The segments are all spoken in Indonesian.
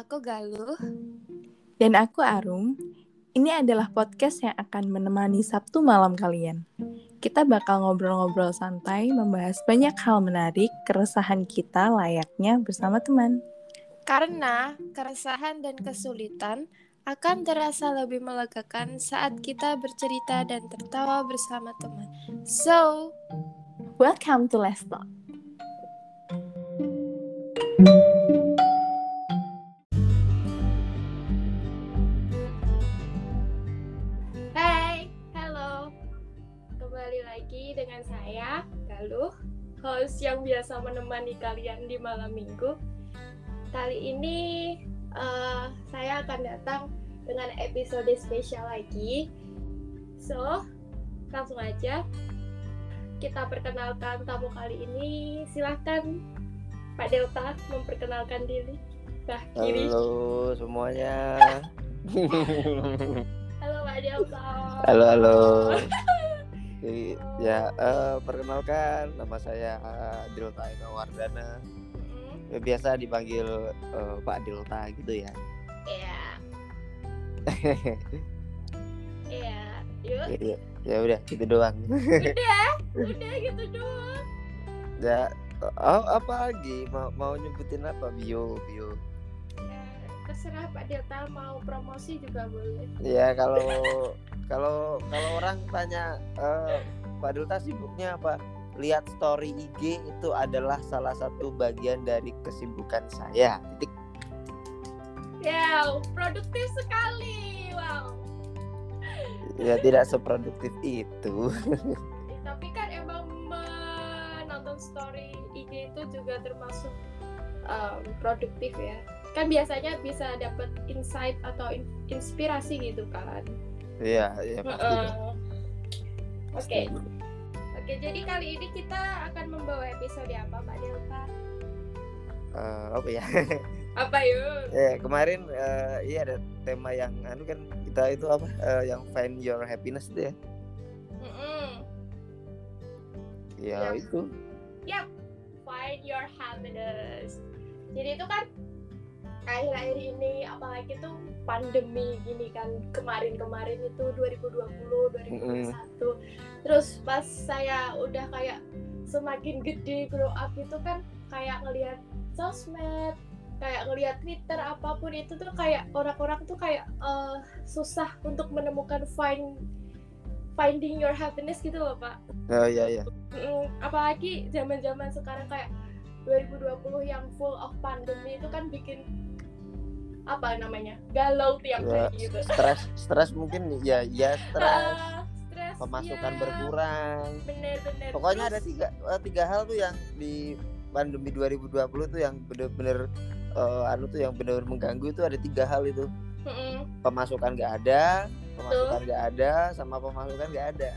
Aku Galuh. Dan aku Arum. Ini adalah podcast yang akan menemani Sabtu malam kalian. Kita bakal ngobrol-ngobrol santai, membahas banyak hal menarik, keresahan kita layaknya bersama teman. Karena keresahan dan kesulitan akan terasa lebih melegakan saat kita bercerita dan tertawa bersama teman. So, welcome to Let's Talk. Hai, lagi dengan saya, Galuh, host yang biasa menemani kalian di malam minggu. Kali ini uh, saya akan datang dengan episode spesial lagi. So, langsung aja kita perkenalkan tamu kali ini. Silahkan Pak Delta memperkenalkan diri. Nah, kiri. Halo semuanya. halo Pak Delta. Halo halo. Jadi ya uh, perkenalkan nama saya uh, Delta Eka Wardana. Mm. Biasa dipanggil uh, Pak Delta gitu ya. Iya. Iya. Yuk. Ya, ya udah gitu doang. Udah, udah gitu doang. Ya, oh, apa lagi mau mau nyebutin apa bio bio terserah Pak Delta mau promosi juga boleh. Iya kalau kalau kalau orang tanya uh, Pak Delta sibuknya apa? Lihat story IG itu adalah salah satu bagian dari kesibukan saya. Titik. Wow, produktif sekali. Wow. Ya tidak seproduktif itu. Tapi kan emang menonton story IG itu juga termasuk um, produktif ya kan biasanya bisa dapat insight atau in inspirasi gitu kan iya iya pasti oke. Oke jadi kali ini kita akan membawa episode apa Pak Delta? Uh, apa ya? Apa yuk? Ya kemarin uh, iya ada tema yang anu kan kita itu apa uh, yang find your happiness itu ya. Mm -hmm. ya yep. itu. Yep find your happiness. Jadi itu kan akhir-akhir ini apalagi tuh pandemi gini kan kemarin-kemarin itu 2020 2021 mm -hmm. terus pas saya udah kayak semakin gede grow up itu kan kayak ngelihat sosmed kayak ngelihat Twitter apa pun itu tuh kayak orang-orang tuh kayak uh, susah untuk menemukan find finding your happiness gitu loh pak. Oh iya iya. Apalagi zaman-zaman sekarang kayak 2020 yang full of pandemi itu kan bikin apa namanya galau tiap ya, hari gitu. stres stres mungkin ya ya stres. Uh, pemasukan ya. berkurang. Bener bener. Pokoknya Terus, ada tiga eh, tiga hal tuh yang di pandemi 2020 tuh yang bener-bener uh, anu tuh yang bener-bener mengganggu itu ada tiga hal itu. Mm -mm. pemasukan nggak ada pemasukan nggak ada sama pemasukan nggak ada.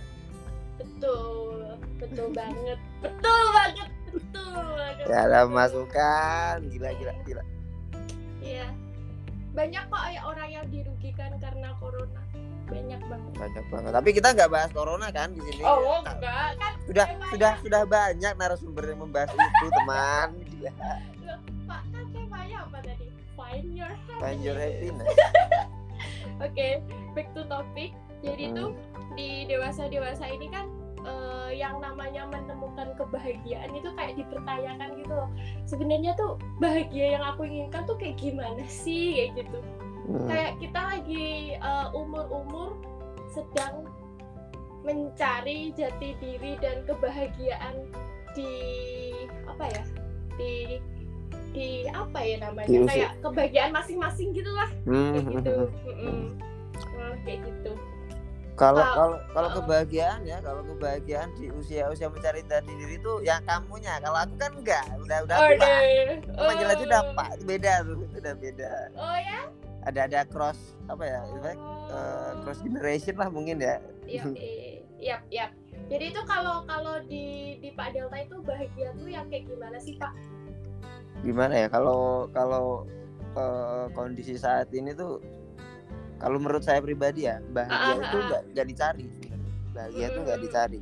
Betul betul banget. Betul banget betul banget. Ya ada masukan gila gila gila. Iya banyak kok ya orang yang dirugikan karena corona. Banyak banget. Banyak banget. Tapi kita nggak bahas corona kan di sini. Oh nah, enggak. Kan sudah sudah ya. sudah banyak narasumber yang membahas itu teman. Loh, pak kan temanya apa tadi? Find your happiness. Find your happiness. Oke okay, back to topic. Jadi hmm. tuh di dewasa dewasa ini kan uh, yang namanya menemukan kebahagiaan itu kayak dipertanyakan gitu loh. Sebenarnya tuh bahagia yang aku inginkan tuh kayak gimana sih? Kayak gitu. Hmm. kayak kita lagi uh, umur-umur sedang mencari jati diri dan kebahagiaan di apa ya? Di di apa ya namanya? Kayak kebahagiaan masing-masing gitulah hmm. kayak gitu. mm -mm. Nah, kayak gitu kalau kalau kalau kebahagiaan ya kalau kebahagiaan di usia usia mencari jati diri itu yang kamunya. Kalau aku kan enggak udah udah tua oh. manggil aja udah pak itu beda tuh itu udah beda. Oh ya? Ada ada cross apa ya oh. uh, cross generation lah mungkin ya. Iya iya iya jadi itu kalau kalau di di Pak Delta itu bahagia tuh yang kayak gimana sih Pak? Gimana ya kalau kalau uh, kondisi saat ini tuh kalau menurut saya pribadi ya bahagia uh, itu nggak nggak dicari bahagia itu nggak dicari.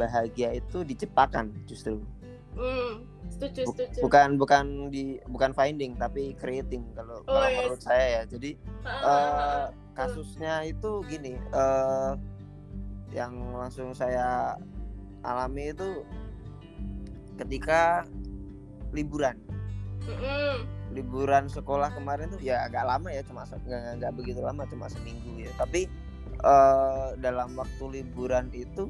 Bahagia itu diciptakan justru. Hmm, setuju setuju. bukan bukan di bukan finding tapi creating kalau Oh, kalau yes. menurut saya ya. Jadi Ah, ah, ah. kasusnya itu gini eh yang langsung saya alami itu ketika liburan. Mm-mm. Liburan sekolah kemarin tuh ya agak lama ya cuma nggak begitu lama cuma seminggu ya. Tapi eh, dalam waktu liburan itu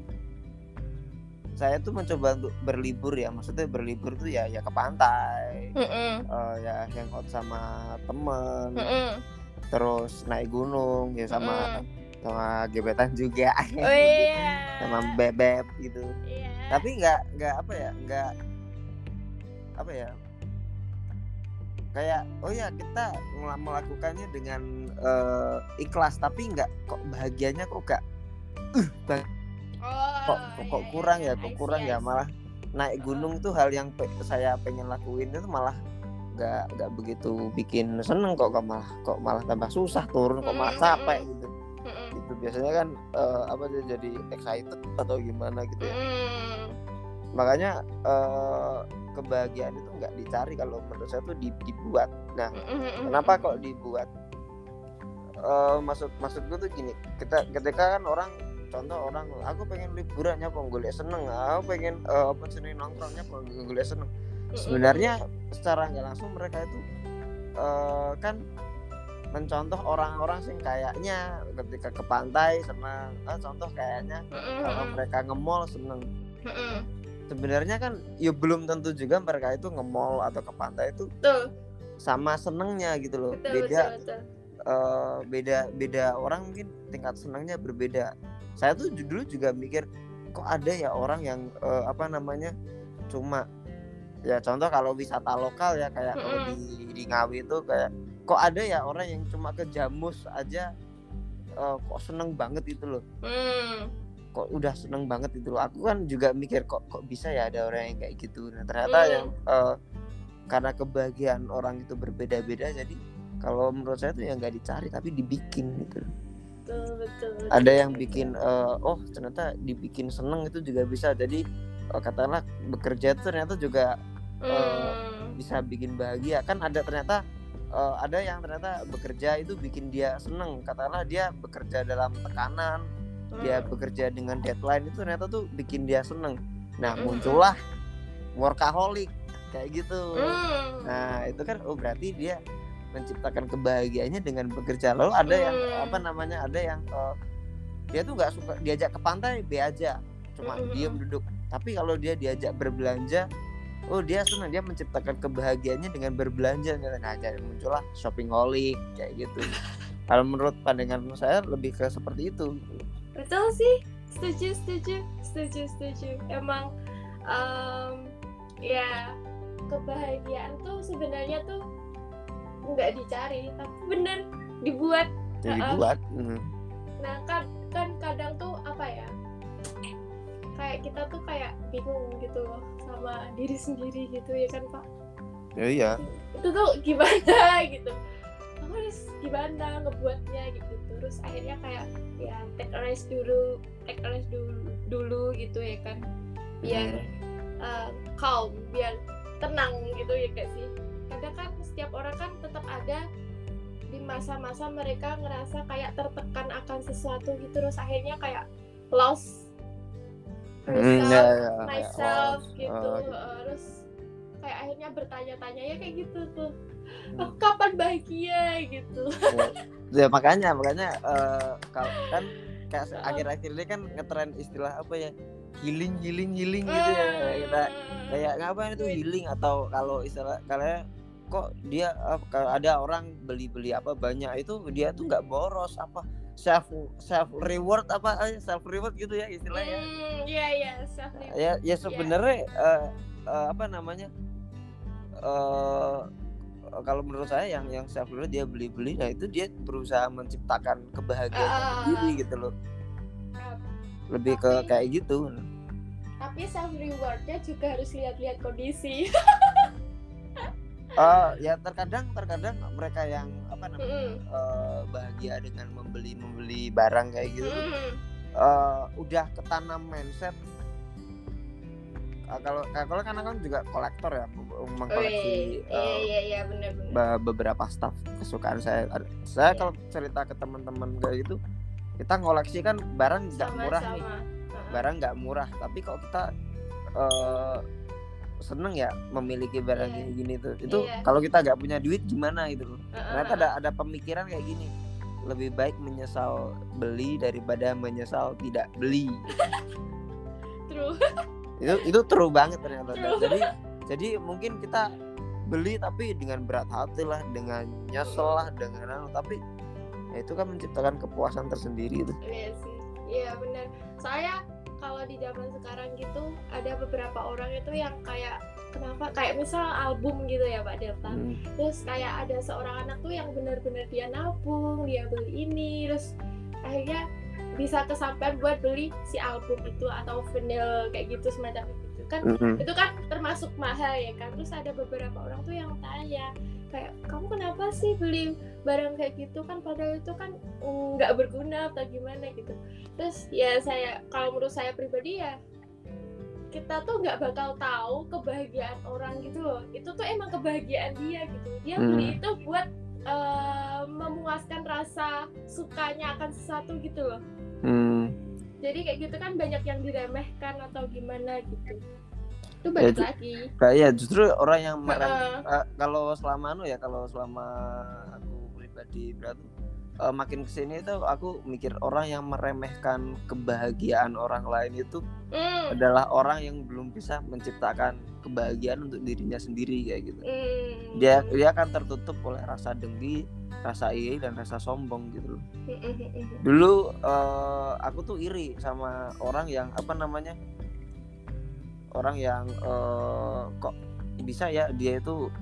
saya tuh mencoba untuk berlibur ya. Maksudnya berlibur tuh ya ya ke pantai. Mm-mm. eh, ya hangout sama temen. Mm-mm. terus naik gunung ya sama Mm. sama gebetan juga. Oh iya. Sama bebek gitu. Iya. Tapi nggak nggak apa ya nggak apa ya kayak oh ya kita mel- melakukannya dengan eh, ikhlas tapi nggak kok bahagianya kok gak oh, kok kok iya, kurang iya. ya kok I see, kurang I ya malah naik gunung tuh hal yang pe- saya pengen lakuin itu malah nggak nggak begitu bikin seneng kok kok malah kok malah tambah susah turun kok malah capek mm. gitu itu biasanya kan eh, apa jadi excited atau gimana gitu ya Mm. makanya eh, kebahagiaan itu nggak dicari kalau menurut saya tuh di- dibuat. Nah kenapa kok dibuat? Eh, maksud maksudku tuh gini kita ketika kan orang contoh orang aku pengen liburan ya golek seneng aku pengen eh, apa sih nongkrongnya golek seneng. Mm-mm. sebenarnya secara nggak langsung mereka itu eh, kan mencontoh orang-orang sing kayaknya ketika ke pantai senang ah, contoh kayaknya kalau mereka nge-mall seneng. Sebenarnya kan ya belum tentu juga mereka itu nge-mall atau ke pantai itu betul. sama senengnya gitu loh. Betul beda betul, betul. eh, beda beda orang mungkin tingkat senangnya berbeda. Saya tuh dulu juga mikir kok ada ya orang yang eh, apa namanya cuma ya contoh kalau wisata lokal ya kayak kalau di di Ngawi itu kayak kok ada ya orang yang cuma ke Jamus aja eh, kok seneng banget itu loh. Hmm. Kok udah seneng banget itu loh aku kan juga mikir kok kok bisa ya ada orang yang kayak gitu nah ternyata Hmm. yang eh, karena kebahagiaan orang itu berbeda-beda jadi kalau menurut saya tuh ya nggak dicari tapi dibikin gitu betul betul betul. ada yang bikin eh, oh ternyata dibikin seneng itu juga bisa jadi eh, katakanlah bekerja itu ternyata juga Hmm. bisa bikin bahagia kan ada ternyata eh, ada yang ternyata bekerja itu bikin dia seneng katakanlah dia bekerja dalam tekanan dia Hmm. bekerja dengan deadline itu ternyata tuh bikin dia seneng. Nah Mm-mm. muncullah workaholic kayak gitu. Hmm. nah itu kan oh berarti dia menciptakan kebahagiaannya dengan bekerja. Lalu ada yang Hmm. apa namanya ada yang eh, dia tuh nggak suka diajak ke pantai be aja. Cuma diem duduk. Tapi kalau dia diajak berbelanja oh dia senang. Dia menciptakan kebahagiaannya dengan berbelanja. Nah jadi muncullah shopping holic kayak gitu. Kalau menurut pandangan saya lebih ke seperti itu betul sih. Setuju setuju setuju setuju. Emang em, ya kebahagiaan tuh sebenarnya tuh nggak dicari tapi bener dibuat. Jadi Uh-uh. buat hmm. nah kan kan kadang tuh apa ya kayak kita tuh kayak bingung gitu loh sama diri sendiri gitu ya kan pak? Ya iya. Itu tuh gimana gitu aku harus gimana ngebuatnya gitu. Terus akhirnya kayak ya take a rest dulu take a rest dulu dulu gitu ya kan. Biar uh, calm biar tenang gitu ya gak sih. Kadang kan setiap orang kan tetap ada di masa-masa mereka ngerasa kayak tertekan akan sesuatu gitu. Terus akhirnya kayak lost Hmm, herself, ya, ya, ya. myself Oh, gitu. Oh, gitu. Uh, terus kayak akhirnya bertanya-tanya ya kayak gitu tuh Hmm. "Oh, kapan bahagia gitu ya makanya makanya eh, kalau kan kayak akhir-akhir ini kan ngetren istilah apa ya healing healing healing gitu ya kayak kita Hmm. kayak ngapain itu healing atau kalau istilah kalian kok dia eh, kalau ada orang beli-beli apa banyak itu dia tuh nggak boros apa self self reward apa eh, self reward gitu ya istilahnya Hmm, iya iya self reward. ya ya sebenarnya eh, eh, apa namanya eh kalau menurut saya yang yang self reward dia beli beli nah itu dia berusaha menciptakan kebahagiaan Ah. sendiri gitu loh lebih ke Tapi- kayak gitu tapi self rewardnya juga harus lihat-lihat kondisi Eh ya terkadang terkadang mereka yang apa namanya Mm-mm. eh, bahagia dengan membeli membeli barang kayak gitu Mm-mm. eh, udah ketanam mindset kalau kalau kan kan juga kolektor ya mengkoleksi oh, iya, uh, iya, iya, bener, bener. beberapa staff kesukaan saya saya iya. kalau cerita ke teman-teman kayak gitu kita ngoleksi kan barang nggak murah sama. nih barang nggak murah tapi kalau kita uh, seneng ya memiliki barang yeah. gini tuh itu yeah. kalau kita nggak punya duit gimana gitu loh ternyata ada ada pemikiran kayak gini lebih baik menyesal beli daripada menyesal tidak beli true itu itu true banget ternyata true. jadi jadi mungkin kita beli tapi dengan berat hati lah dengan nyesel lah dengan anu tapi ya itu kan menciptakan kepuasan tersendiri itu. Iya sih. Iya benar. Saya kalau di zaman sekarang gitu ada beberapa orang itu yang kayak kenapa? Kayak misal album gitu ya Pak Delta. Hmm. terus kayak ada seorang anak tuh yang benar-benar dia nabung dia beli ini terus akhirnya bisa kesampaian buat beli si album itu atau vinyl kayak gitu semacam itu. Kan mm-hmm. itu kan termasuk mahal ya kan. Terus ada beberapa orang tuh yang tanya kayak kamu kenapa sih beli barang kayak gitu? Kan padahal itu kan nggak mm, berguna atau gimana gitu. Terus ya saya kalau menurut saya pribadi ya kita tuh nggak bakal tahu kebahagiaan orang gitu loh. Itu tuh emang kebahagiaan dia gitu. Dia hmm. beli itu buat uh, memuaskan rasa sukanya akan sesuatu gitu loh hmm. jadi kayak gitu kan banyak yang diremehkan atau gimana gitu itu balik ya, lagi kayak justru orang yang merem uh, uh, kalau selama anu ya kalau selama aku pribadi berarti uh, makin ke sini itu aku mikir orang yang meremehkan kebahagiaan orang lain itu mm. adalah orang yang belum bisa menciptakan kebahagiaan untuk dirinya sendiri kayak gitu mm. dia dia akan tertutup oleh rasa dengki rasa iri dan rasa sombong gitu loh. Dulu uh, aku tuh iri sama orang yang apa namanya orang yang uh, kok bisa ya dia itu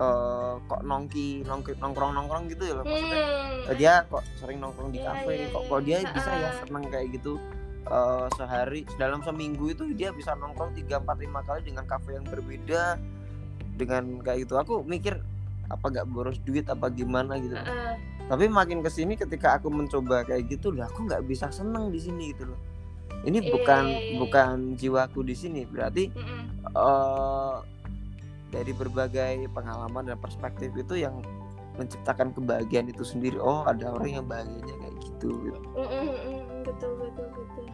uh, kok nongki nongki nongkrong nongkrong gitu ya loh maksudnya. Hmm. dia kok sering nongkrong di iya, kafe yeah, kok kok dia bisa ya seneng kayak gitu uh, sehari dalam seminggu itu dia bisa nongkrong tiga empat lima kali dengan kafe yang berbeda dengan kayak gitu. Aku mikir apa gak boros duit apa gimana gitu. Uh. tapi makin ke sini ketika aku mencoba kayak gitu lah aku nggak bisa seneng di sini gitu loh. Ini iya, bukan iya, iya, bukan jiwaku di sini berarti uh, dari berbagai pengalaman dan perspektif itu yang menciptakan kebahagiaan itu sendiri. Oh ada orang yang bahagianya kayak gitu, gitu. betul betul betul.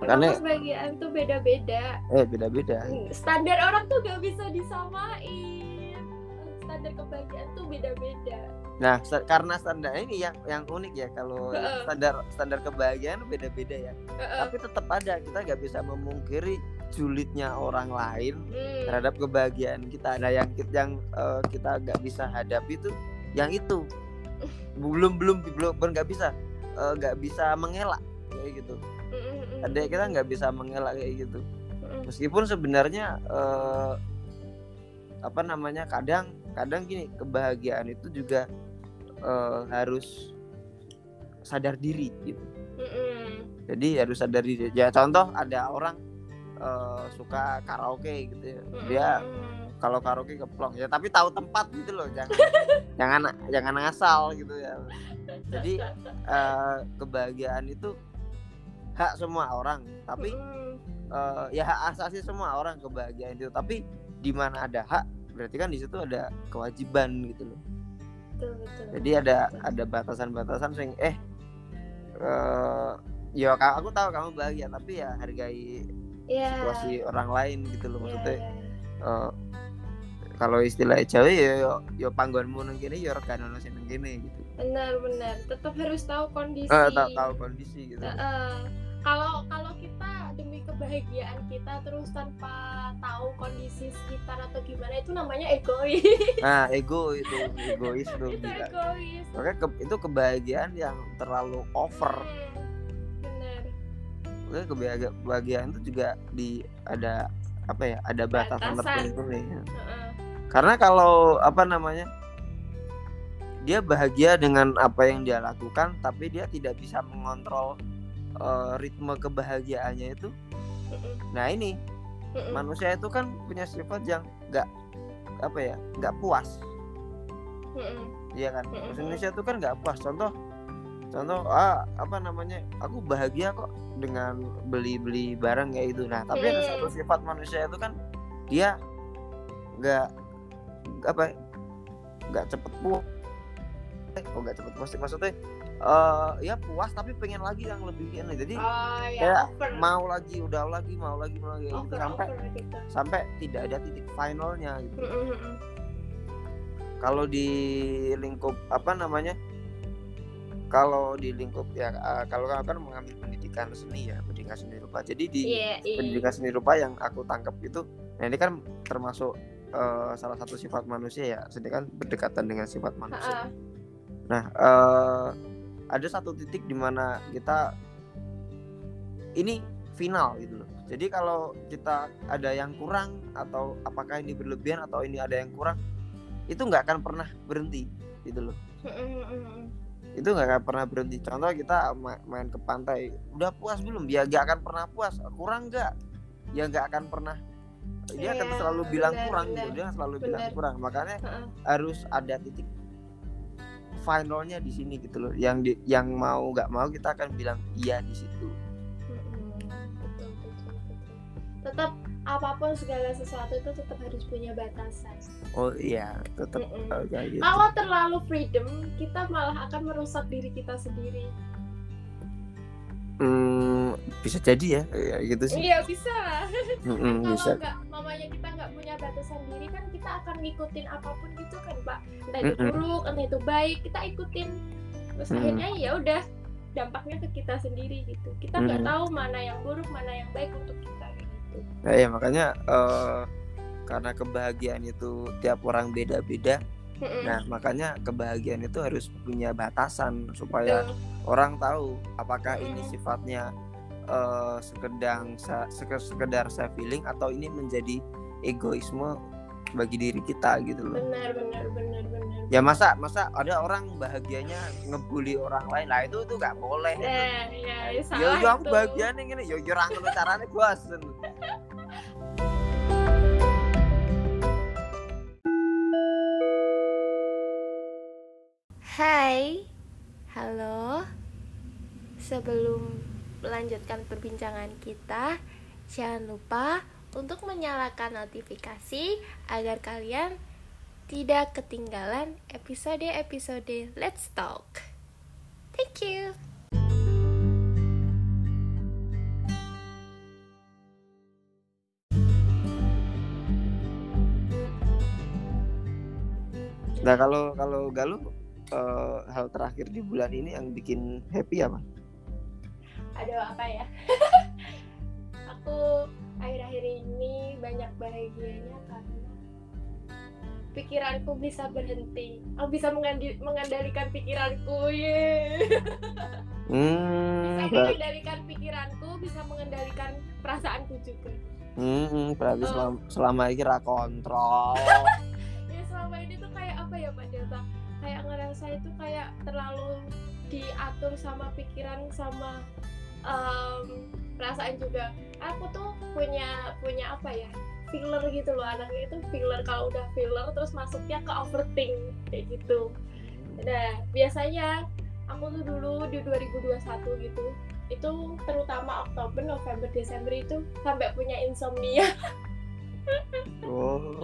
Karena kebahagiaan tuh beda-beda. Eh beda-beda. Standar orang tuh gak bisa disamain standar kebahagiaan tuh beda-beda Nah, karena standar ini yang yang unik ya kalau uh-uh. standar standar kebahagiaan beda-beda ya. Uh-uh. Tapi tetap ada kita nggak bisa memungkiri sulitnya orang lain hmm. terhadap kebahagiaan kita. Nah, yang yang uh, kita nggak bisa hadapi itu yang itu belum belum belum nggak bisa eh, nggak uh, bisa mengelak kayak gitu. Ada kita nggak bisa mengelak kayak gitu. Meskipun sebenarnya uh, apa namanya kadang kadang gini kebahagiaan itu juga uh, harus sadar diri gitu. Mm-hmm. Jadi harus sadar diri. Ya contoh ada orang uh, suka karaoke gitu ya. Dia kalau karaoke keplong ya tapi tahu tempat gitu loh jangan jangan jangan ngasal gitu ya. Jadi uh, kebahagiaan itu hak semua orang tapi uh, ya hak asasi semua orang kebahagiaan itu tapi di mana ada hak berarti kan di situ ada kewajiban gitu loh jadi ada ada batasan-batasan sing eh uh, ya aku tahu kamu bahagia tapi ya hargai yeah. situasi orang lain gitu loh maksudnya yeah, yeah. Uh, kalau istilah Jawa ya yo, yo panggonmu nang kene yo regane ono sing kene gitu. Benar benar. Tetap harus tahu kondisi. Uh, tahu, tahu kondisi gitu. Uh, uh, kalau kalau kita demi kebahagiaan kita terus tanpa tahu kondisi sekitar atau gimana itu namanya egois. Nah ego itu egois tuh itu gila. egois. Makanya ke, itu kebahagiaan yang terlalu over. Hmm, benar Oke, kebahagiaan itu juga di ada apa ya ada batasan, tertentu nih. -uh. karena kalau apa namanya dia bahagia dengan apa yang dia lakukan tapi dia tidak bisa mengontrol uh, ritme kebahagiaannya itu. Nah ini manusia itu kan punya sifat yang nggak apa ya nggak puas. Iya kan? Indonesia itu kan nggak puas. Contoh contoh ah apa namanya aku bahagia kok dengan beli-beli barang kayak itu nah tapi ada satu sifat manusia itu kan dia nggak apa nggak cepet puas eh, kok nggak cepet puas maksudnya uh, ya puas tapi pengen lagi yang lebih ini jadi oh, ya, kayak over. mau lagi udah lagi mau lagi mau lagi gitu. Over, sampai over gitu. sampai tidak ada titik finalnya gitu Mm, mm, mm. kalau di lingkup apa namanya kalau di lingkup ya uh, kalau kan kan mengambil pendidikan seni ya pendidikan seni rupa jadi di Iya, iya. pendidikan seni rupa yang aku tangkap itu nah ini kan termasuk uh, salah satu sifat manusia ya seni kan berdekatan dengan sifat manusia Ha-ha. Nah uh, ada satu titik di mana kita ini final gitu loh. Jadi kalau kita ada yang kurang atau apakah ini berlebihan atau ini ada yang kurang itu nggak akan pernah berhenti gitu loh. Itu nggak akan pernah berhenti. Contoh kita ma- main ke pantai udah puas belum? Ya nggak akan pernah puas. Kurang nggak? Ya nggak akan pernah. Dia akan Iya, selalu bilang kurang gitu dia selalu bilang kurang. Makanya harus ada titik finalnya di sini gitu loh yang di, yang mau nggak mau kita akan bilang iya di situ Mm. Tetap apa pun segala sesuatu itu tetap harus punya batasan. oh iya tetap kayak gitu Kalau terlalu freedom, kita malah akan merusak diri kita sendiri. Hmm, bisa jadi ya kayak gitu sih Iya bisa lah. Mm-mm, Kalau bisa nggak, batasan diri kan kita akan ngikutin apa pun gitu kan, Pak. Entah itu buruk, entah itu baik, kita ikutin. Terus Mm. akhirnya ya udah dampaknya ke kita sendiri gitu. Kita nggak Mm. tahu mana yang buruk, mana yang baik untuk kita gitu. Nah, ya makanya eh, karena kebahagiaan itu tiap orang beda-beda Mm-mm. nah makanya kebahagiaan itu harus punya batasan supaya Betul. orang tahu apakah ini Mm-mm. sifatnya eh sekedar seke- sekedar saya feeling atau ini menjadi egoisme bagi diri kita gitu loh. Benar benar benar benar. ya masa masa ada orang bahagianya ngebully orang lain? Lah itu tuh nggak boleh Nah, ya, ya, ya salah ya aku bahagia nih gini ya ya orang ngono caranya bosen Hai, halo. Sebelum melanjutkan perbincangan kita, jangan lupa untuk menyalakan notifikasi agar kalian tidak ketinggalan episode-episode Let's Talk. Thank you. Nah kalau kalau Galuh eh, hal terakhir di bulan ini yang bikin happy apa? Ada apa ya? Aku akhir-akhir ini banyak bahagianya karena pikiranku bisa berhenti. Aku bisa mengendalikan pikiranku. Yeay. Hmm, bisa mengendalikan pikiranku, bisa mengendalikan perasaanku juga. hmm, berarti Oh. selama, selama ini kontrol. Ya selama ini tuh kayak apa ya Pak Delta? Kayak ngerasa itu kayak terlalu diatur sama pikiran sama em, perasaan juga. Aku tuh punya punya apa ya? filler gitu loh anaknya itu filler kalau udah filler terus masuknya ke overthink kayak gitu. Nah, biasanya aku tuh dulu di 2021 gitu itu terutama Oktober, November, Desember itu sampai punya insomnia. Oh,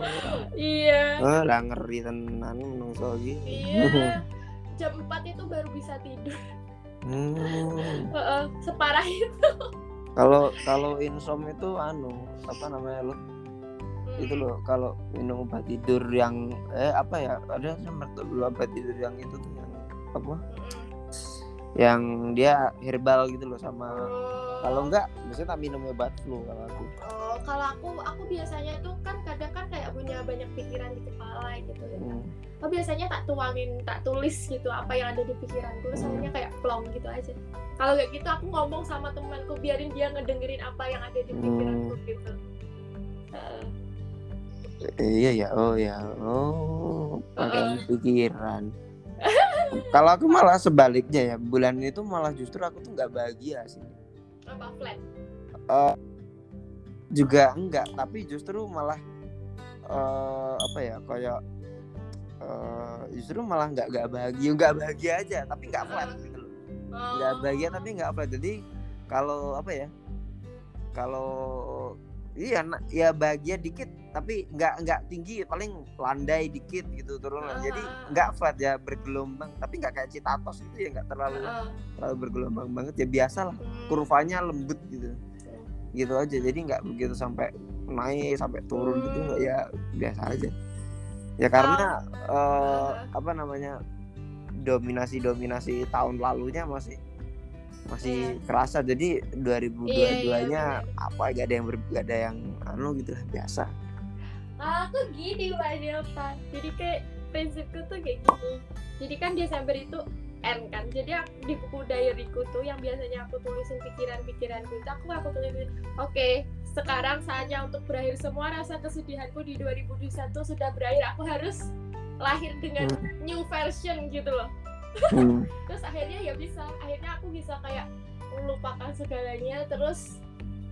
iya. eh, lah ngeri tenan menungso iki. Iya. Jam 4 itu baru bisa tidur. Hmm. Separah itu. Kalau kalau insom itu anu apa namanya lo? Itu loh kalau minum obat tidur yang eh apa ya? Ada dulu obat tidur yang itu tuh yang apa? Yang dia herbal gitu loh sama kalau enggak biasanya tak minum obat flu kalau aku. Oh, kalau aku aku biasanya tuh kan punya banyak pikiran di kepala gitu ya. Hmm. Aku biasanya tak tuangin, tak tulis gitu apa yang ada di pikiranku, akhirnya kayak plong gitu aja. Kalau kayak gitu aku ngomong sama temanku biarin dia ngedengerin apa yang ada di pikiranku Hmm. gitu. Iya ya, oh ya, oh pakai pikiran. Kalau aku malah sebaliknya ya, bulan ini tuh malah justru aku tuh nggak bahagia sih. apa flat? Juga enggak, tapi justru malah eh apa ya, kayak eh justru malah nggak nggak bahagia, nggak bahagia aja, tapi nggak flat gitu loh. nggak Oh. bahagia tapi nggak apa jadi kalau apa ya kalau iya ya bahagia dikit tapi nggak nggak tinggi paling landai dikit gitu turunan jadi Ah. nggak flat ya bergelombang tapi nggak kayak citatos itu ya nggak terlalu Heeh. terlalu bergelombang banget ya biasa lah Hmm. kurvanya lembut gitu gitu aja jadi nggak begitu sampai naik sampai turun gitu Hmm. ya biasa aja. Ya karena Ah. apa namanya dominasi dominasi tahun lalunya masih masih Iya. kerasa. Jadi 2022 Iya, iya, nya apa gak ada yang ber, gak ada yang anu gitu lah biasa. Aku gini Mbak Delta jadi kayak prinsipku tuh kayak gini. Jadi kan Desember itu N kan. Jadi aku- di buku diaryku tuh yang biasanya aku tulisin pikiran-pikiranku itu aku aku tulisin oke sekarang saatnya untuk berakhir. Semua rasa kesedihanku di 2021 sudah berakhir. Aku harus lahir dengan new version gitu loh. Terus akhirnya ya bisa. Akhirnya aku bisa kayak melupakan segalanya. Terus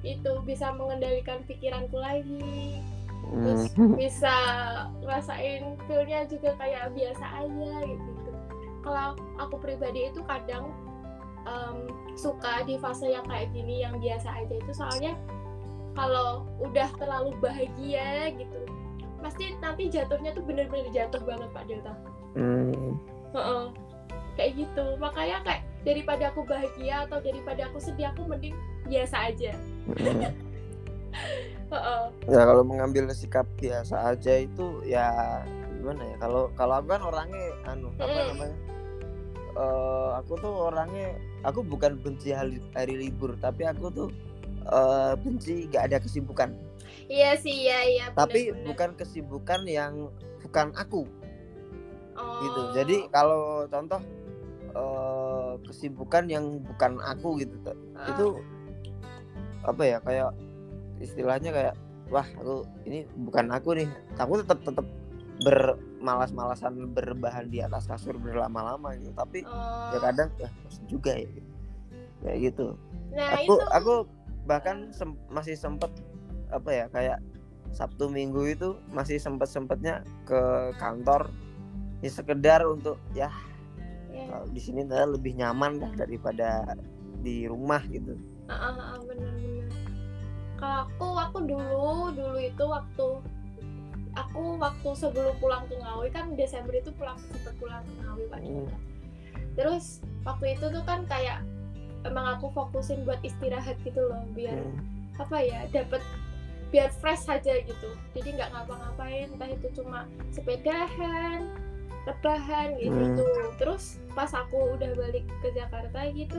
itu bisa mengendalikan pikiranku lagi. Terus bisa ngerasain feelnya juga kayak biasa aja gitu. Kalau aku pribadi itu kadang em, suka di fase yang kayak gini yang biasa aja itu. Soalnya kalau udah terlalu bahagia gitu pasti nanti jatuhnya tuh bener-bener jatuh banget Pak Delta Hmm. Heeh. kayak gitu makanya kayak daripada aku bahagia atau daripada aku sedih aku mending biasa aja Hmm. Heeh. ya kalau mengambil sikap biasa aja itu ya gimana ya kalau kalau aku kan orangnya anu apa Mm. namanya Eh, aku tuh orangnya aku bukan benci hari, hari libur tapi aku tuh eh, benci gak ada kesibukan iya sih iya iya tapi bener-bener. bukan kesibukan yang bukan aku oh. gitu jadi kalau contoh eh, kesibukan yang bukan aku gitu. Ah. itu apa ya kayak istilahnya kayak wah aku ini bukan aku nih aku tetap tetap bermalas-malasan berbahan di atas kasur berlama-lama gitu tapi Oh. ya kadang ya juga ya kayak gitu nah aku itu aku bahkan sem- masih sempet apa ya kayak Sabtu Minggu itu masih sempet sempetnya ke kantor ya sekedar untuk ya ya. kalau di sini lebih nyaman dah daripada di rumah gitu Ah, bener-bener kalau aku aku dulu dulu itu waktu aku waktu sebelum pulang ke Ngawi kan Desember itu pulang sempat pulang ke Ngawi Pak Hmm. terus waktu itu tuh kan kayak emang aku fokusin buat istirahat gitu loh biar Hmm. apa ya dapat biar fresh aja gitu. Jadi nggak ngapa-ngapain entah itu cuma sepedahan rebahan gitu terus pas aku udah balik ke Jakarta gitu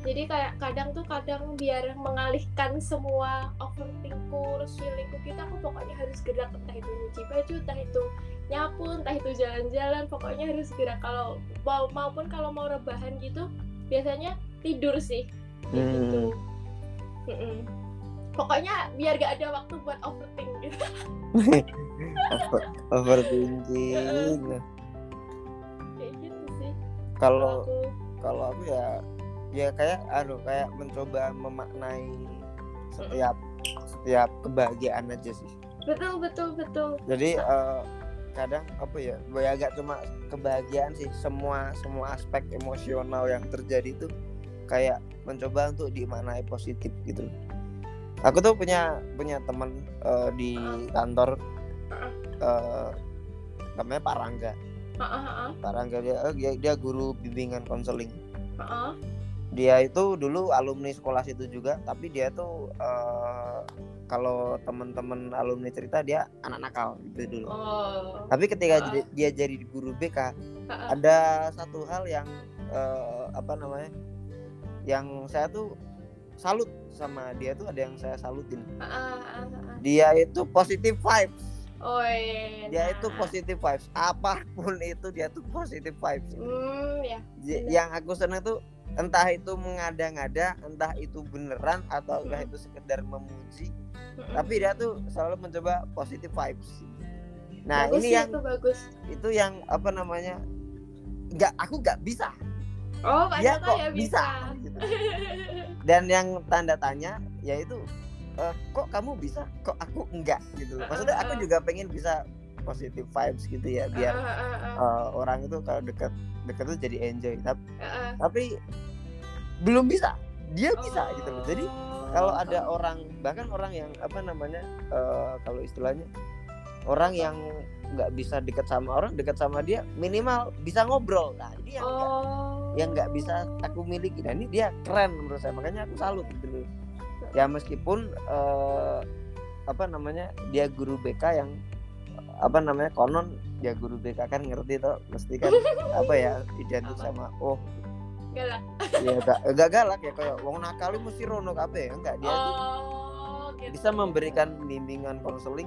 jadi kayak kadang tuh kadang biar mengalihkan semua overthinkku terus feelingku gitu aku pokoknya harus gerak. Entah itu nyuci baju entah itu nyapu entah itu jalan-jalan pokoknya harus gerak. Kalau mau maupun kalau mau rebahan gitu biasanya tidur sih. Gitu. Mm-mm. pokoknya biar gak ada waktu buat overthink gitu Over, overthinking. Kayak gitu sih. Kalau kalau aku. ya ya kayak anu kayak mencoba memaknai setiap setiap kebahagiaan aja sih. Betul betul betul. Jadi eh, kadang apa ya ya agak cuma kebahagiaan sih. Semua semua aspek emosional yang terjadi itu kayak mencoba untuk dimaknai positif gitu. Aku tuh punya punya teman eh, di kantor eh, namanya Pak Rangga. Pak Rangga dia eh, dia, dia guru bimbingan konseling. Dia itu dulu alumni sekolah situ juga tapi dia tuh eh, kalau teman-teman alumni cerita dia anak nakal gitu dulu. Oh. Tapi ketika jadi- dia jadi guru BK Heeh. ada satu hal yang eh, apa namanya yang saya tuh salut sama dia tuh ada yang saya salutin. Heeh, heeh, heeh. dia itu positive vibes. Oh iya dia nah. itu positive vibes. Apa pun itu dia tuh positive vibes. Hmm ya. Yang aku senang tuh entah itu mengada-ngada entah itu beneran atau entah Mm. itu sekedar memuji Mm-mm. tapi dia tuh selalu mencoba positive vibes. Nah bagus ini yang itu bagus. itu yang apa namanya nggak aku nggak bisa oh Joko kok ya bisa, bisa, gitu. dan yang tanda tanya yaitu eh, kok kamu bisa kok aku enggak gitu maksudnya aku juga pengen bisa positive vibes gitu ya biar Heeh, heeh, heeh. eh, orang itu kalau deket deket tuh jadi enjoy tapi Heeh. tapi belum bisa dia bisa oh. gitu loh jadi kalau ada oh. orang bahkan orang yang apa namanya uh, kalau istilahnya orang yang nggak bisa dekat sama orang dekat sama dia minimal bisa ngobrol nah ini yang oh. Yang nggak bisa aku miliki. Nah ini dia keren menurut saya makanya aku salut gitu loh. Ya meskipun uh, apa namanya dia guru BK yang apa namanya konon ya guru BK kan ngerti tuh mesti kan apa ya identik sama oh. Galak. Ya enggak enggak galak ya kayak wong nakal mesti rono kabeh enggak dia oh, gitu. bisa memberikan bimbingan konseling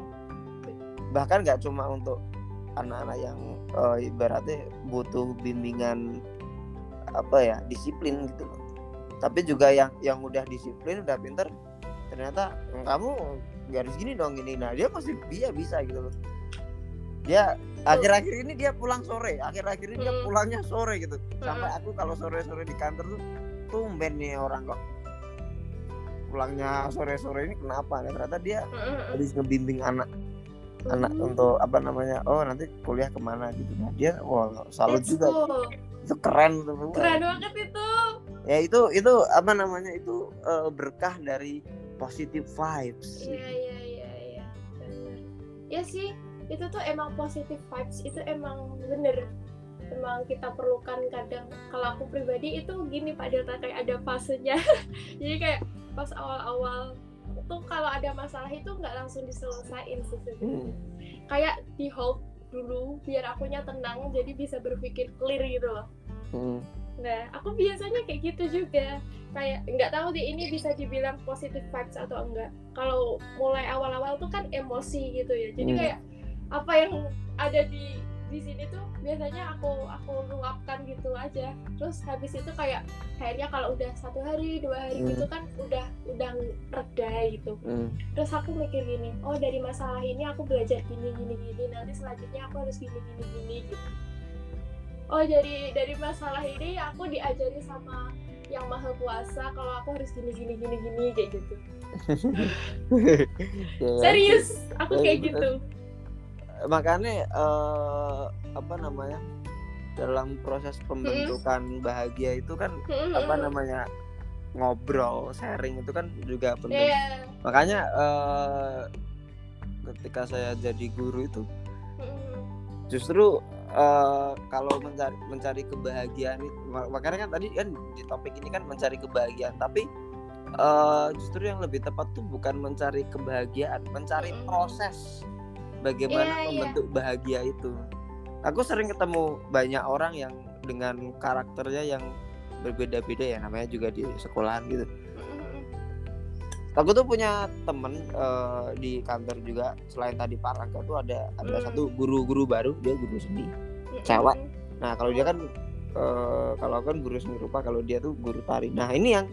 bahkan nggak cuma untuk anak-anak yang uh, ibaratnya butuh bimbingan apa ya disiplin gitu loh. Tapi juga yang yang udah disiplin udah pinter ternyata kamu garis gini dong gini. Nah dia masih dia bisa gitu loh. Dia akhir-akhir ini dia pulang sore akhir-akhir ini dia hmm. pulangnya sore gitu. Sampai hmm. aku kalau sore-sore di kantor tuh tumben nih orang kok. Pulangnya sore-sore ini kenapa? Nah, ternyata dia hmm, habis ngebimbing anak anak untuk apa namanya oh nanti kuliah ke mana gitu. Nah dia wah salut juga. cool. Itu keren tuh keren banget itu. Ya itu itu apa namanya itu uh, berkah dari positive vibes. Iya iya iya iya. Ya sih itu tuh emang positive vibes itu emang bener. Emang kita perlukan kadang kalau aku pribadi itu gini Pak Delta kayak ada fasenya. Jadi kayak pas awal-awal tuh kalau ada masalah itu nggak langsung diselesain sih hmm. kayak di hold dulu biar akunya tenang jadi bisa berpikir clear gitu loh hmm. nah aku biasanya kayak gitu juga kayak nggak tahu deh ini bisa dibilang positive vibes atau enggak kalau mulai awal-awal tuh kan emosi gitu ya jadi hmm. kayak apa yang ada di di sini tuh biasanya aku aku luapkan gitu aja. Terus habis itu kayak kayaknya kalau udah satu hari dua hari mm. gitu kan udah udah reda gitu. Mm. terus aku mikir gini oh dari masalah ini aku belajar gini gini gini nanti selanjutnya aku harus gini gini gini gitu. Oh dari dari masalah ini aku diajari sama yang maha kuasa kalau aku harus gini gini gini gini kayak gitu. Serius? Aku kayak gitu makanya uh, apa namanya dalam proses pembentukan hmm. bahagia itu kan hmm. apa namanya ngobrol sharing itu kan juga penting yeah. makanya uh, ketika saya jadi guru itu justru uh, kalau mencari mencari kebahagiaan itu makanya kan tadi kan di topik ini kan mencari kebahagiaan tapi uh, justru yang lebih tepat tuh bukan mencari kebahagiaan mencari proses bagaimana yeah, iya. membentuk yeah. bahagia itu aku sering ketemu banyak orang yang dengan karakternya yang berbeda-beda ya namanya juga di sekolahan gitu aku tuh punya temen uh, di kantor juga selain tadi Pak Rangga tuh ada ada mm. satu guru-guru baru dia guru seni cewek nah kalau dia kan uh, kalau kan guru seni rupa kalau dia tuh guru tari nah ini yang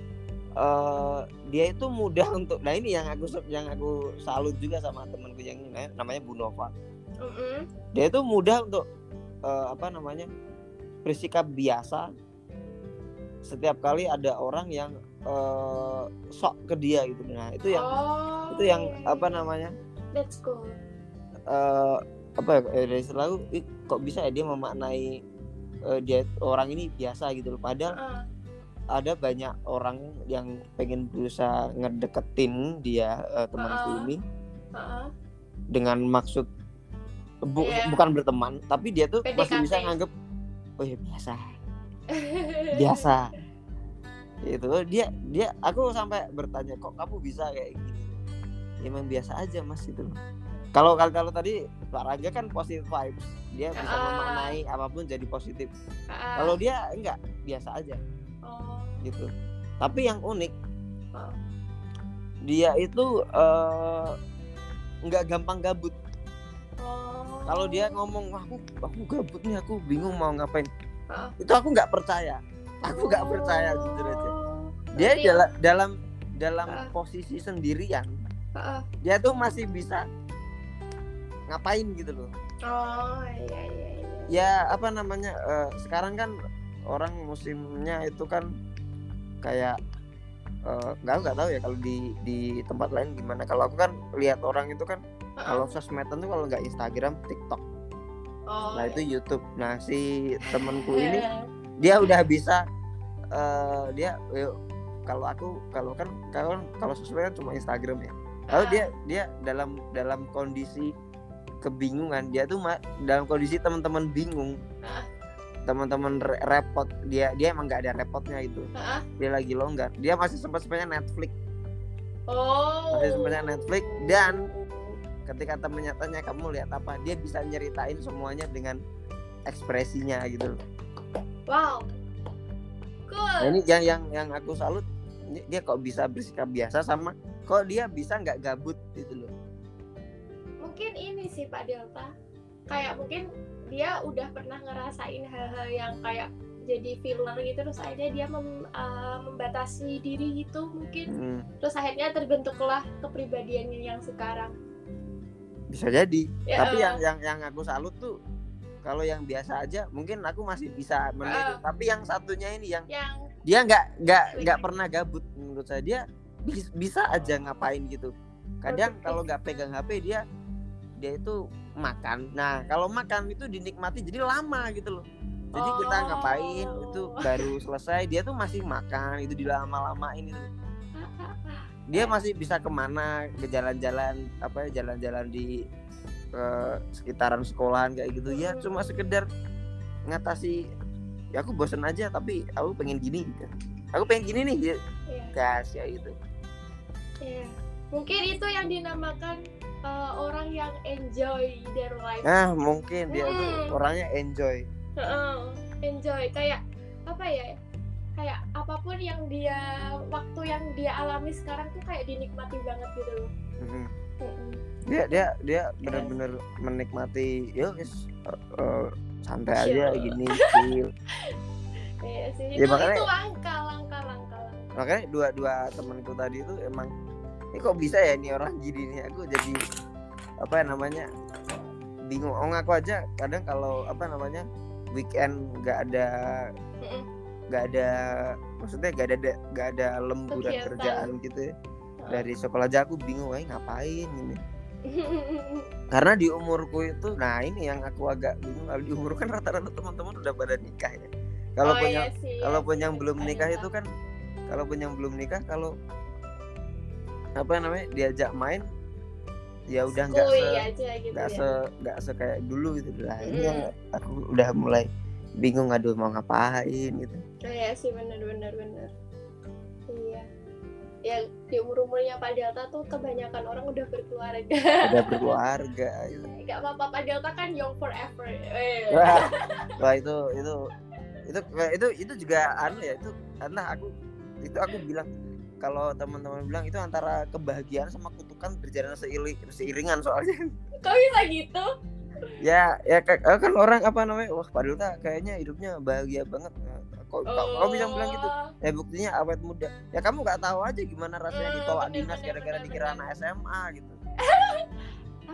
uh, dia itu mudah untuk nah ini yang aku yang aku salut juga sama temanku yang ini namanya Bu Nova. Mm -hmm. dia itu mudah untuk uh, apa namanya bersikap biasa. Setiap kali ada orang yang uh, sok ke dia gitu. Nah itu yang oh, itu yang yeah. apa namanya let's go uh, apa ya dari selalu kok bisa ya dia memaknai uh, dia orang ini biasa gitu loh. Padahal uh ada banyak orang yang pengen berusaha ngedeketin dia uh, temanku uh -uh. ini. Uh -uh. dengan maksud bu yeah. bukan berteman tapi dia tuh PDKT. masih bisa nganggep oh ya biasa. Biasa. Itu dia dia aku sampai bertanya kok kamu bisa kayak gini? Emang biasa aja mas itu kalau kalau kalau tadi Pak Raga kan positif vibes. Dia bisa uh, memaknai apa pun jadi positif. Uh, kalau dia enggak. Biasa aja gitu tapi yang unik dia itu uh, nggak gampang gabut oh. kalau dia ngomong wah aku aku gabut nih aku bingung mau ngapain uh. itu aku nggak percaya aku nggak oh. percaya jujur aja dia Jadi, dalam dalam dalam uh. posisi sendirian uh. dia tuh masih bisa ngapain gitu loh oh iya iya iya ya apa namanya uh, sekarang kan orang musimnya itu kan kayak eh, nggak uh, nggak tahu ya kalau di di tempat lain gimana. Kalau aku kan lihat orang itu kan uh-uh. kalau sosmedan tuh kalau nggak Instagram TikTok. Oh, nah itu iya. YouTube. Nah si temenku ini dia udah bisa uh, dia yuk, kalau aku kalau kan kalau kalau sosmed kan cuma Instagram ya. Lalu dia dia dalam dalam kondisi kebingungan dia tuh dalam kondisi teman-teman bingung teman-teman repot. Dia dia emang nggak ada repotnya itu dia lagi longgar. Dia masih sempat sempatnya Netflix. Oh. Masih sempatnya Netflix. Dan ketika temennya tanya kamu lihat apa dia bisa nyeritain semuanya dengan ekspresinya gitu. Wow. Cool nah, ini yang yang yang aku salut dia kok bisa bersikap biasa sama kok dia bisa nggak gabut gitu loh. Mungkin ini sih Pak Delta. Kayak mungkin dia udah pernah ngerasain hal-hal yang kayak jadi filler gitu terus akhirnya dia mem, uh, membatasi diri gitu mungkin. Hmm. terus akhirnya terbentuklah kepribadiannya yang sekarang. Bisa jadi. Ya, tapi uh, yang yang yang aku salut tuh kalau yang biasa aja mungkin aku masih bisa meniru uh, tapi yang satunya ini yang, yang dia nggak nggak nggak pernah gabut menurut saya. Dia bisa aja ngapain gitu. Kadang kalau nggak pegang HP dia dia itu makan. Nah kalau makan itu dinikmati jadi lama gitu loh. Jadi kita ngapain? Itu oh. baru selesai dia tuh masih makan itu dilama-lamain itu. Dia masih bisa ke mana? Ke jalan-jalan apa ya jalan-jalan di uh, sekitaran sekolahan kayak gitu. Ya cuma sekedar ngatasi ya aku bosan aja tapi aku pengen gini gitu. Aku pengen gini nih ya. Gas ya itu yeah. mungkin itu yang dinamakan uh, orang yang enjoy their life. Nah mungkin dia hmm. tuh orangnya enjoy. Uh, enjoy. Kayak apa ya kayak apa pun yang dia waktu yang dia alami sekarang tuh kayak dinikmati banget gitu loh. Mm-hmm. dia dia dia benar-benar yes. menikmati ya guys uh, uh, santai aja gini chill. Iya sih. Ya, itu, makanya, itu langka makanya dua dua temanku tadi itu emang ini kok bisa ya nih orang gini nih? Aku jadi apa ya namanya bingung. Oh aku aja kadang kalau apa namanya weekend nggak ada nggak ada maksudnya nggak ada nggak ada lemburan Kegiatan. kerjaan gitu ya. Dari sekolah aja aku bingung eh ngapain ini? Karena di umurku itu nah ini yang aku agak bingung kalau di umur kan rata-rata teman-teman udah pada nikah ya. Kalau oh, punya iya kalau punya yang belum nikah itu kan kalau punya yang belum nikah kalau apa namanya diajak main ya udah nggak se gitu nggak ya. se nggak se kayak dulu gitu lah mm. ini yang aku udah mulai bingung aduh mau ngapain gitu oh, iya sih benar benar benar iya ya di umur umurnya Pak Delta tuh kebanyakan orang udah berkeluarga udah berkeluarga gitu. nggak apa-apa Pak Delta kan young forever eh. wah, wah itu itu itu itu itu juga anu ya itu karena aku itu aku bilang kalau teman-teman bilang itu antara kebahagiaan sama kutukan berjalan seiring seiringan soalnya. Kok bisa gitu? Ya ya eh, kan orang apa namanya wah Pak Dulta kayaknya hidupnya bahagia banget. Nah, kok oh. kau bisa bilang gitu? Ya buktinya awet muda. Ya kamu nggak tahu aja gimana rasanya ditolak hmm, dinas gara-gara dikira anak SMA gitu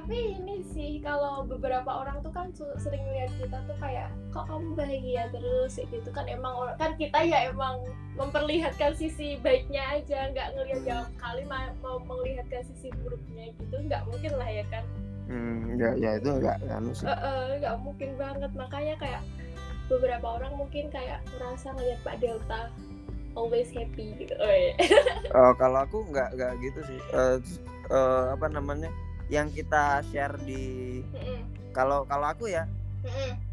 tapi ini sih kalau beberapa orang tuh kan sering lihat kita tuh kayak kok kamu bahagia terus? Gitu kan emang kan kita ya emang memperlihatkan sisi baiknya aja nggak ngelihat jauh kali mau melihatkan sisi buruknya gitu nggak mungkin lah ya kan? Hmm ya ya itu nggak anu sih. Nggak mungkin banget. Makanya kayak beberapa orang mungkin kayak merasa ngelihat Pak Delta always happy gitu oh, iya. uh, kalau aku nggak nggak gitu sih. Uh, uh, apa namanya yang kita share di kalau kalau aku ya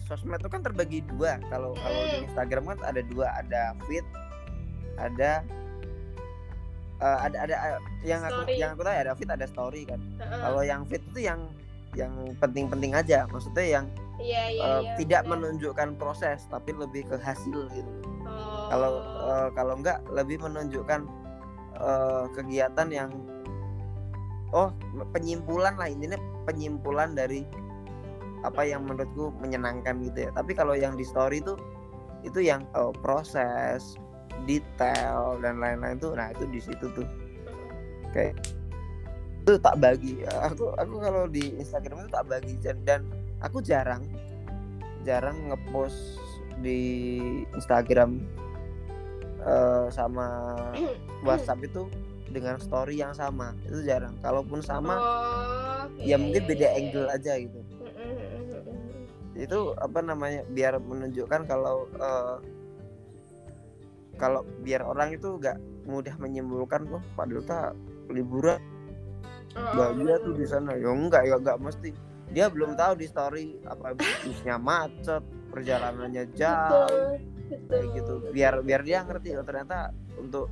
sosmed itu kan terbagi dua kalau kalau di Instagram kan ada dua ada feed ada uh, ada ada uh, yang story. aku yang aku tahu ya, ada feed ada story kan uh-uh. kalau yang feed itu yang yang penting-penting aja maksudnya yang yeah, yeah, uh, yeah, tidak yeah. menunjukkan proses tapi lebih ke hasil gitu oh. kalau uh, kalau enggak lebih menunjukkan uh, kegiatan yang oh penyimpulan lah intinya penyimpulan dari apa yang menurutku menyenangkan gitu ya. Tapi kalau yang di story itu itu yang oh, proses detail dan lain-lain tuh nah itu di situ tuh. Kayak itu tak bagi. Aku aku kalau di Instagram itu tak bagi dan, dan aku jarang jarang ngepost di Instagram uh, sama WhatsApp itu dengan story yang sama itu jarang. Kalaupun sama oh, ya iya, mungkin beda iya, angle iya. aja gitu. Itu apa namanya biar menunjukkan kalau uh, kalau biar orang itu nggak mudah menyimpulkan kok Pak Delta liburan. Bahagia tuh di sana. Ya enggak ya enggak mesti. Dia belum tahu di story apa bisnya macet perjalanannya jauh. Betul, kayak gitu. Biar biar dia ngerti oh ternyata untuk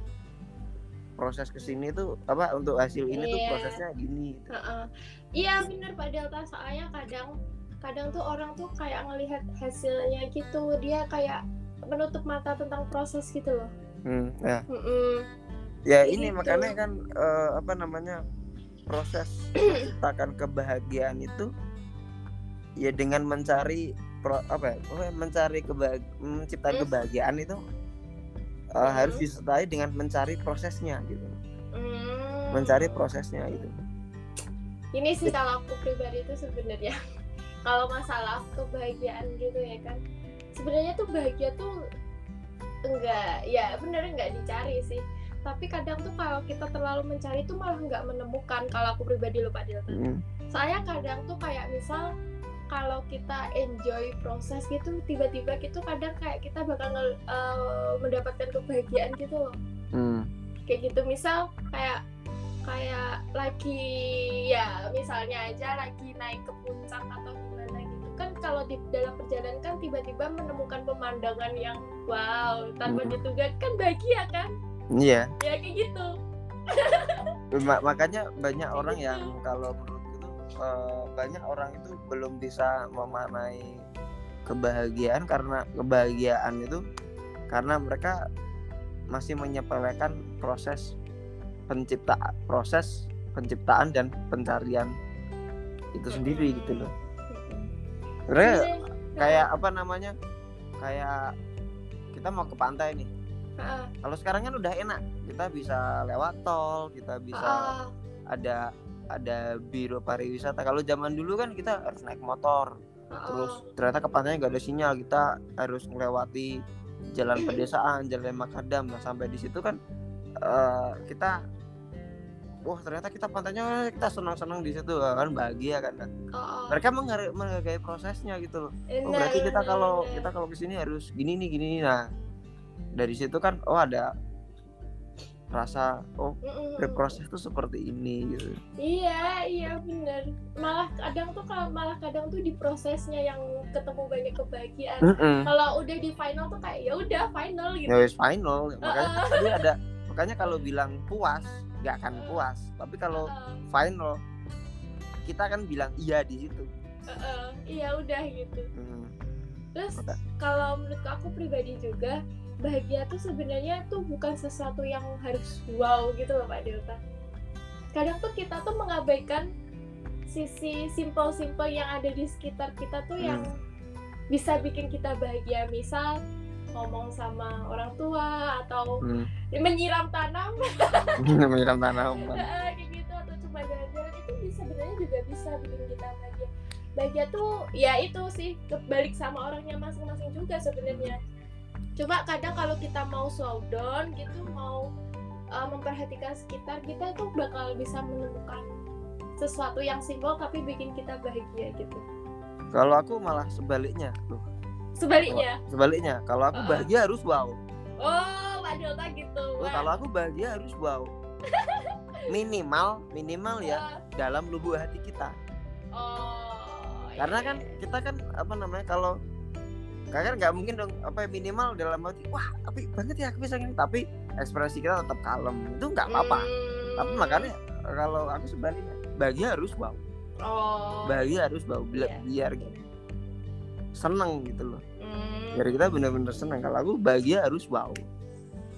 proses ke sini tuh apa untuk hasil ini tuh Iya. prosesnya gini Heeh. Iya bener Pak Delta soalnya kadang kadang tuh orang tuh kayak ngelihat hasilnya gitu dia kayak menutup mata tentang proses gitu loh. hmm, ya Mm-mm. ya Kayak ini gitu. makanya kan eh, apa namanya proses menciptakan kebahagiaan itu ya dengan mencari pro, apa ya mencari kebahag menciptakan Hmm. kebahagiaan itu eh, harus disertai dengan mencari prosesnya gitu. Mm. mencari prosesnya gitu. Ini sih kalau aku pribadi itu sebenarnya kalau masalah kebahagiaan gitu ya kan sebenarnya tuh bahagia tuh enggak ya bener enggak dicari sih. Tapi kadang tuh kalau kita terlalu mencari tuh malah nggak menemukan kalau aku pribadi lupa Delta Hmm. saya kadang tuh kayak misal kalau kita enjoy proses gitu tiba-tiba gitu kadang kayak kita bakal nge- eh, mendapatkan kebahagiaan gitu loh Hmm. kayak gitu misal kayak kayak lagi ya misalnya aja lagi naik ke puncak atau gimana gitu kan kalau di dalam perjalanan kan tiba-tiba menemukan pemandangan yang wow tanpa Hmm. kan bahagia kan iya ya kayak gitu Ma- makanya banyak Kayak orang gitu. yang kalau eh, banyak orang itu belum bisa memaknai kebahagiaan karena kebahagiaan itu karena mereka masih menyepelekan proses pencipta proses penciptaan dan pencarian itu sendiri gitu loh. Sebenarnya Sebenarnya- kayak apa namanya? Kayak kita mau ke pantai nih. Kalau sekarang kan udah enak, kita bisa lewat tol, kita bisa ada ada biro pariwisata. Kalau zaman dulu kan kita harus naik motor, terus ternyata ke pantainya nggak ada sinyal, kita harus melewati jalan pedesaan, jalan makadam. Nah sampai di situ kan eh, kita, wah ternyata kita pantainya kita senang-senang di situ kan bahagia kan. Heeh. Mereka menghargai, menghargai prosesnya gitu loh. Oh, berarti kita kalau kita kalau ke sini harus gini nih gini nih. Nah dari situ kan oh ada rasa oh berproses tuh seperti ini gitu. Iya, iya bener. Malah kadang tuh kalau malah kadang tuh di prosesnya yang ketemu banyak kebahagiaan. Mm-mm. Kalau udah di final tuh kayak ya udah final gitu. Ya final. Makanya Uh-uh. tadi ada makanya kalau bilang puas nggak akan Uh. puas. Tapi kalau Heeh, final kita kan bilang iya di situ. heeh. Iya udah gitu. Hmm. Terus kalau menurut aku pribadi juga bahagia tuh sebenarnya tuh bukan sesuatu yang harus wow gitu loh Pak Delta. Kadang tuh kita tuh mengabaikan sisi simpel-simpel yang ada di sekitar kita tuh yang Hmm. bisa bikin kita bahagia. Misal ngomong sama orang tua atau Hmm. menyiram tanam Menyiram tanaman. kayak gitu atau cuma jalan-jalan itu sebenarnya juga bisa bikin kita bahagia bahagia tuh ya itu sih kebalik sama orangnya masing-masing juga sebenarnya cuma kadang kalau kita mau slow down gitu mau uh, memperhatikan sekitar kita tuh bakal bisa menemukan sesuatu yang simpel tapi bikin kita bahagia gitu Kalau aku malah sebaliknya loh. sebaliknya Sebaliknya, kalau aku Uh-uh. bahagia harus wow. oh Pak Delta gitu Oh, kalau aku bahagia harus wow. Minimal, minimal ya dalam lubuk hati kita. oh Karena iya. kan kita kan apa namanya kalau kan nggak mungkin dong apa ya, minimal dalam hati wah tapi banget ya aku bisa gini tapi ekspresi kita tetap kalem itu nggak apa-apa Hmm. tapi makanya kalau aku sebaliknya bahagia harus wow oh bahagia harus wow biar, Iya. biar gitu. seneng gitu loh Hmm. biar kita bener-bener seneng kalau aku bahagia harus wow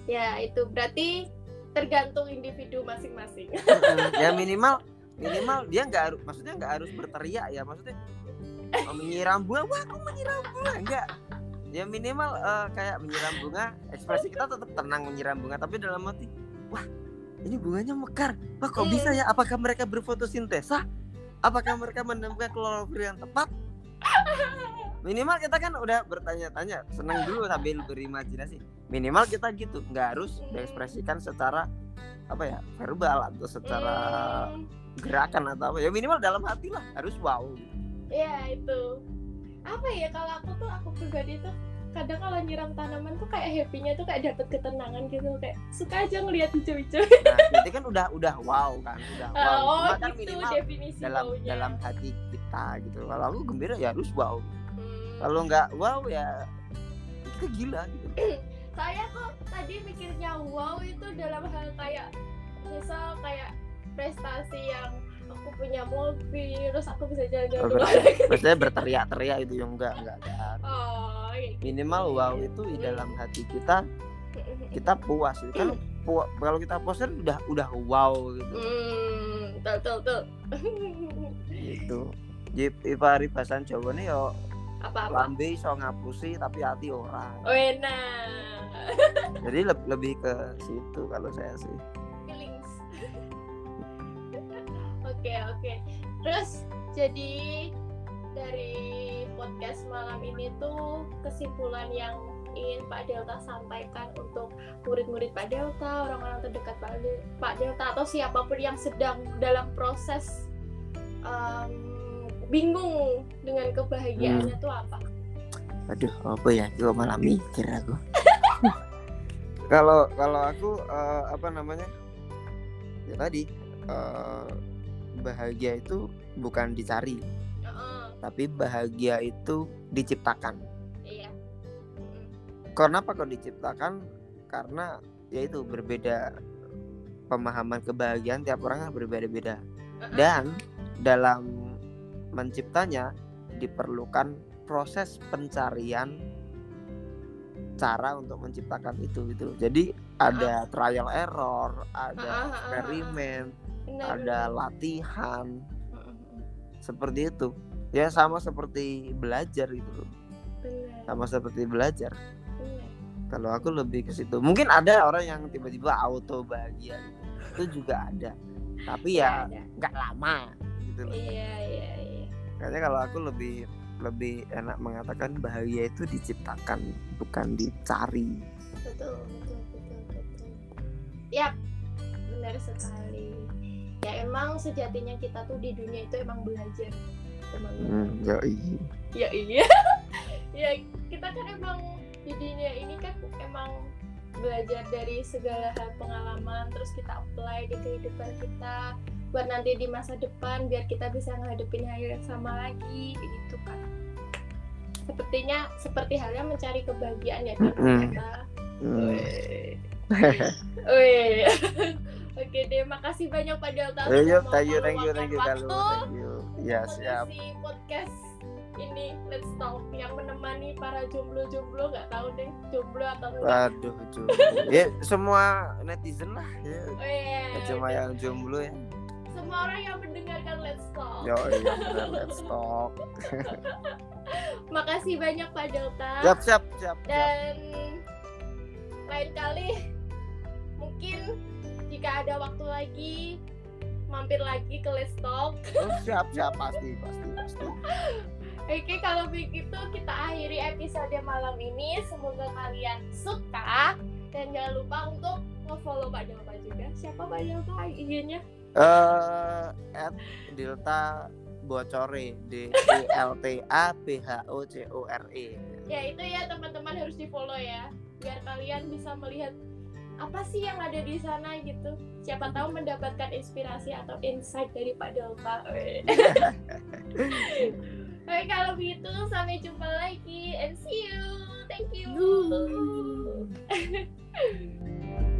Ya, itu berarti tergantung individu masing-masing. ya minimal minimal dia nggak harus maksudnya nggak harus berteriak ya maksudnya oh, menyiram bunga wah menyiram bunga enggak ya minimal eh, kayak menyiram bunga ekspresi kita tetap tenang menyiram bunga tapi dalam hati wah ini bunganya mekar. Wah kok bisa ya? Apakah mereka berfotosintesa? Apakah mereka menemukan klorofil yang tepat? Minimal kita kan udah bertanya-tanya senang dulu sambil berimajinasi. Minimal kita gitu nggak harus diekspresikan secara apa ya verbal atau secara Hmm, gerakan atau apa. Ya minimal dalam hati lah harus wow ya itu. Apa ya kalau aku tuh aku pribadi tuh kadang kalau nyiram tanaman tuh kayak happynya tuh kayak dapet ketenangan gitu kayak suka aja ngeliat hijau-hijau. Nah berarti kan udah udah wow kan udah wow. oh Cuma kan gitu minimal definisi dalam wownya. dalam hati kita gitu. Kalau aku gembira ya harus wow. Hmm. kalau nggak wow ya kita gila gitu. Saya kok tadi mikirnya wow itu dalam hal kayak misal kayak prestasi yang aku punya mobil terus aku bisa jalan-jalan ber- negeri. maksudnya berteriak-teriak itu yang enggak enggak kan oh iya. minimal wow itu di dalam hati kita kita puas itu kan pu- kalau kita puas kan udah udah wow gitu. Hmm betul betul betul. Gitu. Jip ipari bahasan Jawa nih yo apa apa? lambe iso ngapusi tapi hati orang oh enak. Jadi leb- lebih ke situ kalau saya sih oke oke. Terus jadi dari podcast malam ini tuh kesimpulan yang ingin Pak Delta sampaikan untuk murid-murid Pak Delta, orang-orang terdekat Pak, De- Pak Delta atau siapa pun yang sedang dalam proses um, bingung dengan kebahagiaannya tuh apa? aduh apa ya? Gue malah mikir aku. Kalau kalau aku eh, apa namanya? Ya tadi eh, bahagia itu bukan dicari Heeh, tapi bahagia itu diciptakan. Iya. Kenapa kok diciptakan? Karena yaitu berbeda pemahaman kebahagiaan tiap orang kan berbeda-beda. Dan dalam menciptanya diperlukan proses pencarian cara untuk menciptakan itu gitu. Jadi ada trial error ada eksperimen Benar, ada benar. latihan seperti itu ya sama seperti belajar gitu loh Benar, sama seperti belajar benar. kalau aku lebih ke situ mungkin ada orang yang tiba-tiba auto bahagia gitu. itu juga ada tapi ya nggak lama gitu loh Iya, iya, iya. kayaknya kalau aku lebih lebih enak mengatakan bahagia itu diciptakan bukan dicari Betul, betul, betul, betul. Yap, benar sekali. Ya emang sejatinya kita tuh di dunia itu emang belajar. Emang hmm, yoi. ya iya. ya kita kan emang di dunia ini kan emang belajar dari segala hal pengalaman terus kita apply di kehidupan kita buat nanti di masa depan biar kita bisa ngadepin hal yang sama lagi gitu kan sepertinya seperti halnya mencari kebahagiaan ya kan kita. Wih. Wih. Oke deh, makasih banyak Pak Delta mau thank you, thank you, thank you, waktu Thank you. Ya, siap. podcast ini Let's Talk yang menemani para jomblo-jomblo nggak tahu deh jomblo atau enggak. Waduh, jomblo. ya, semua netizen lah ya. Oh iya, Nggak Cuma yang jomblo ya. semua orang yang mendengarkan Let's Talk. Yo, iya benar, let's talk. Makasih banyak Pak Delta. Siap, siap, siap. siap. Dan lain kali mungkin jika ada waktu lagi mampir lagi ke Let's Talk. Oh, siap, siap pasti, pasti, pasti. Oke, kalau begitu kita akhiri episode malam ini. Semoga kalian suka dan jangan lupa untuk nge-follow Pak Delta juga. Siapa Pak Delta IG-nya? Eh, at Delta Bocore D E L T A B H O C O R E. Ya itu ya teman-teman harus di-follow ya. Biar kalian bisa melihat apa sih yang ada di sana gitu. Siapa tahu mendapatkan inspirasi atau insight dari Pak Delta. Oke, kalau begitu sampai jumpa lagi and see you. Thank you.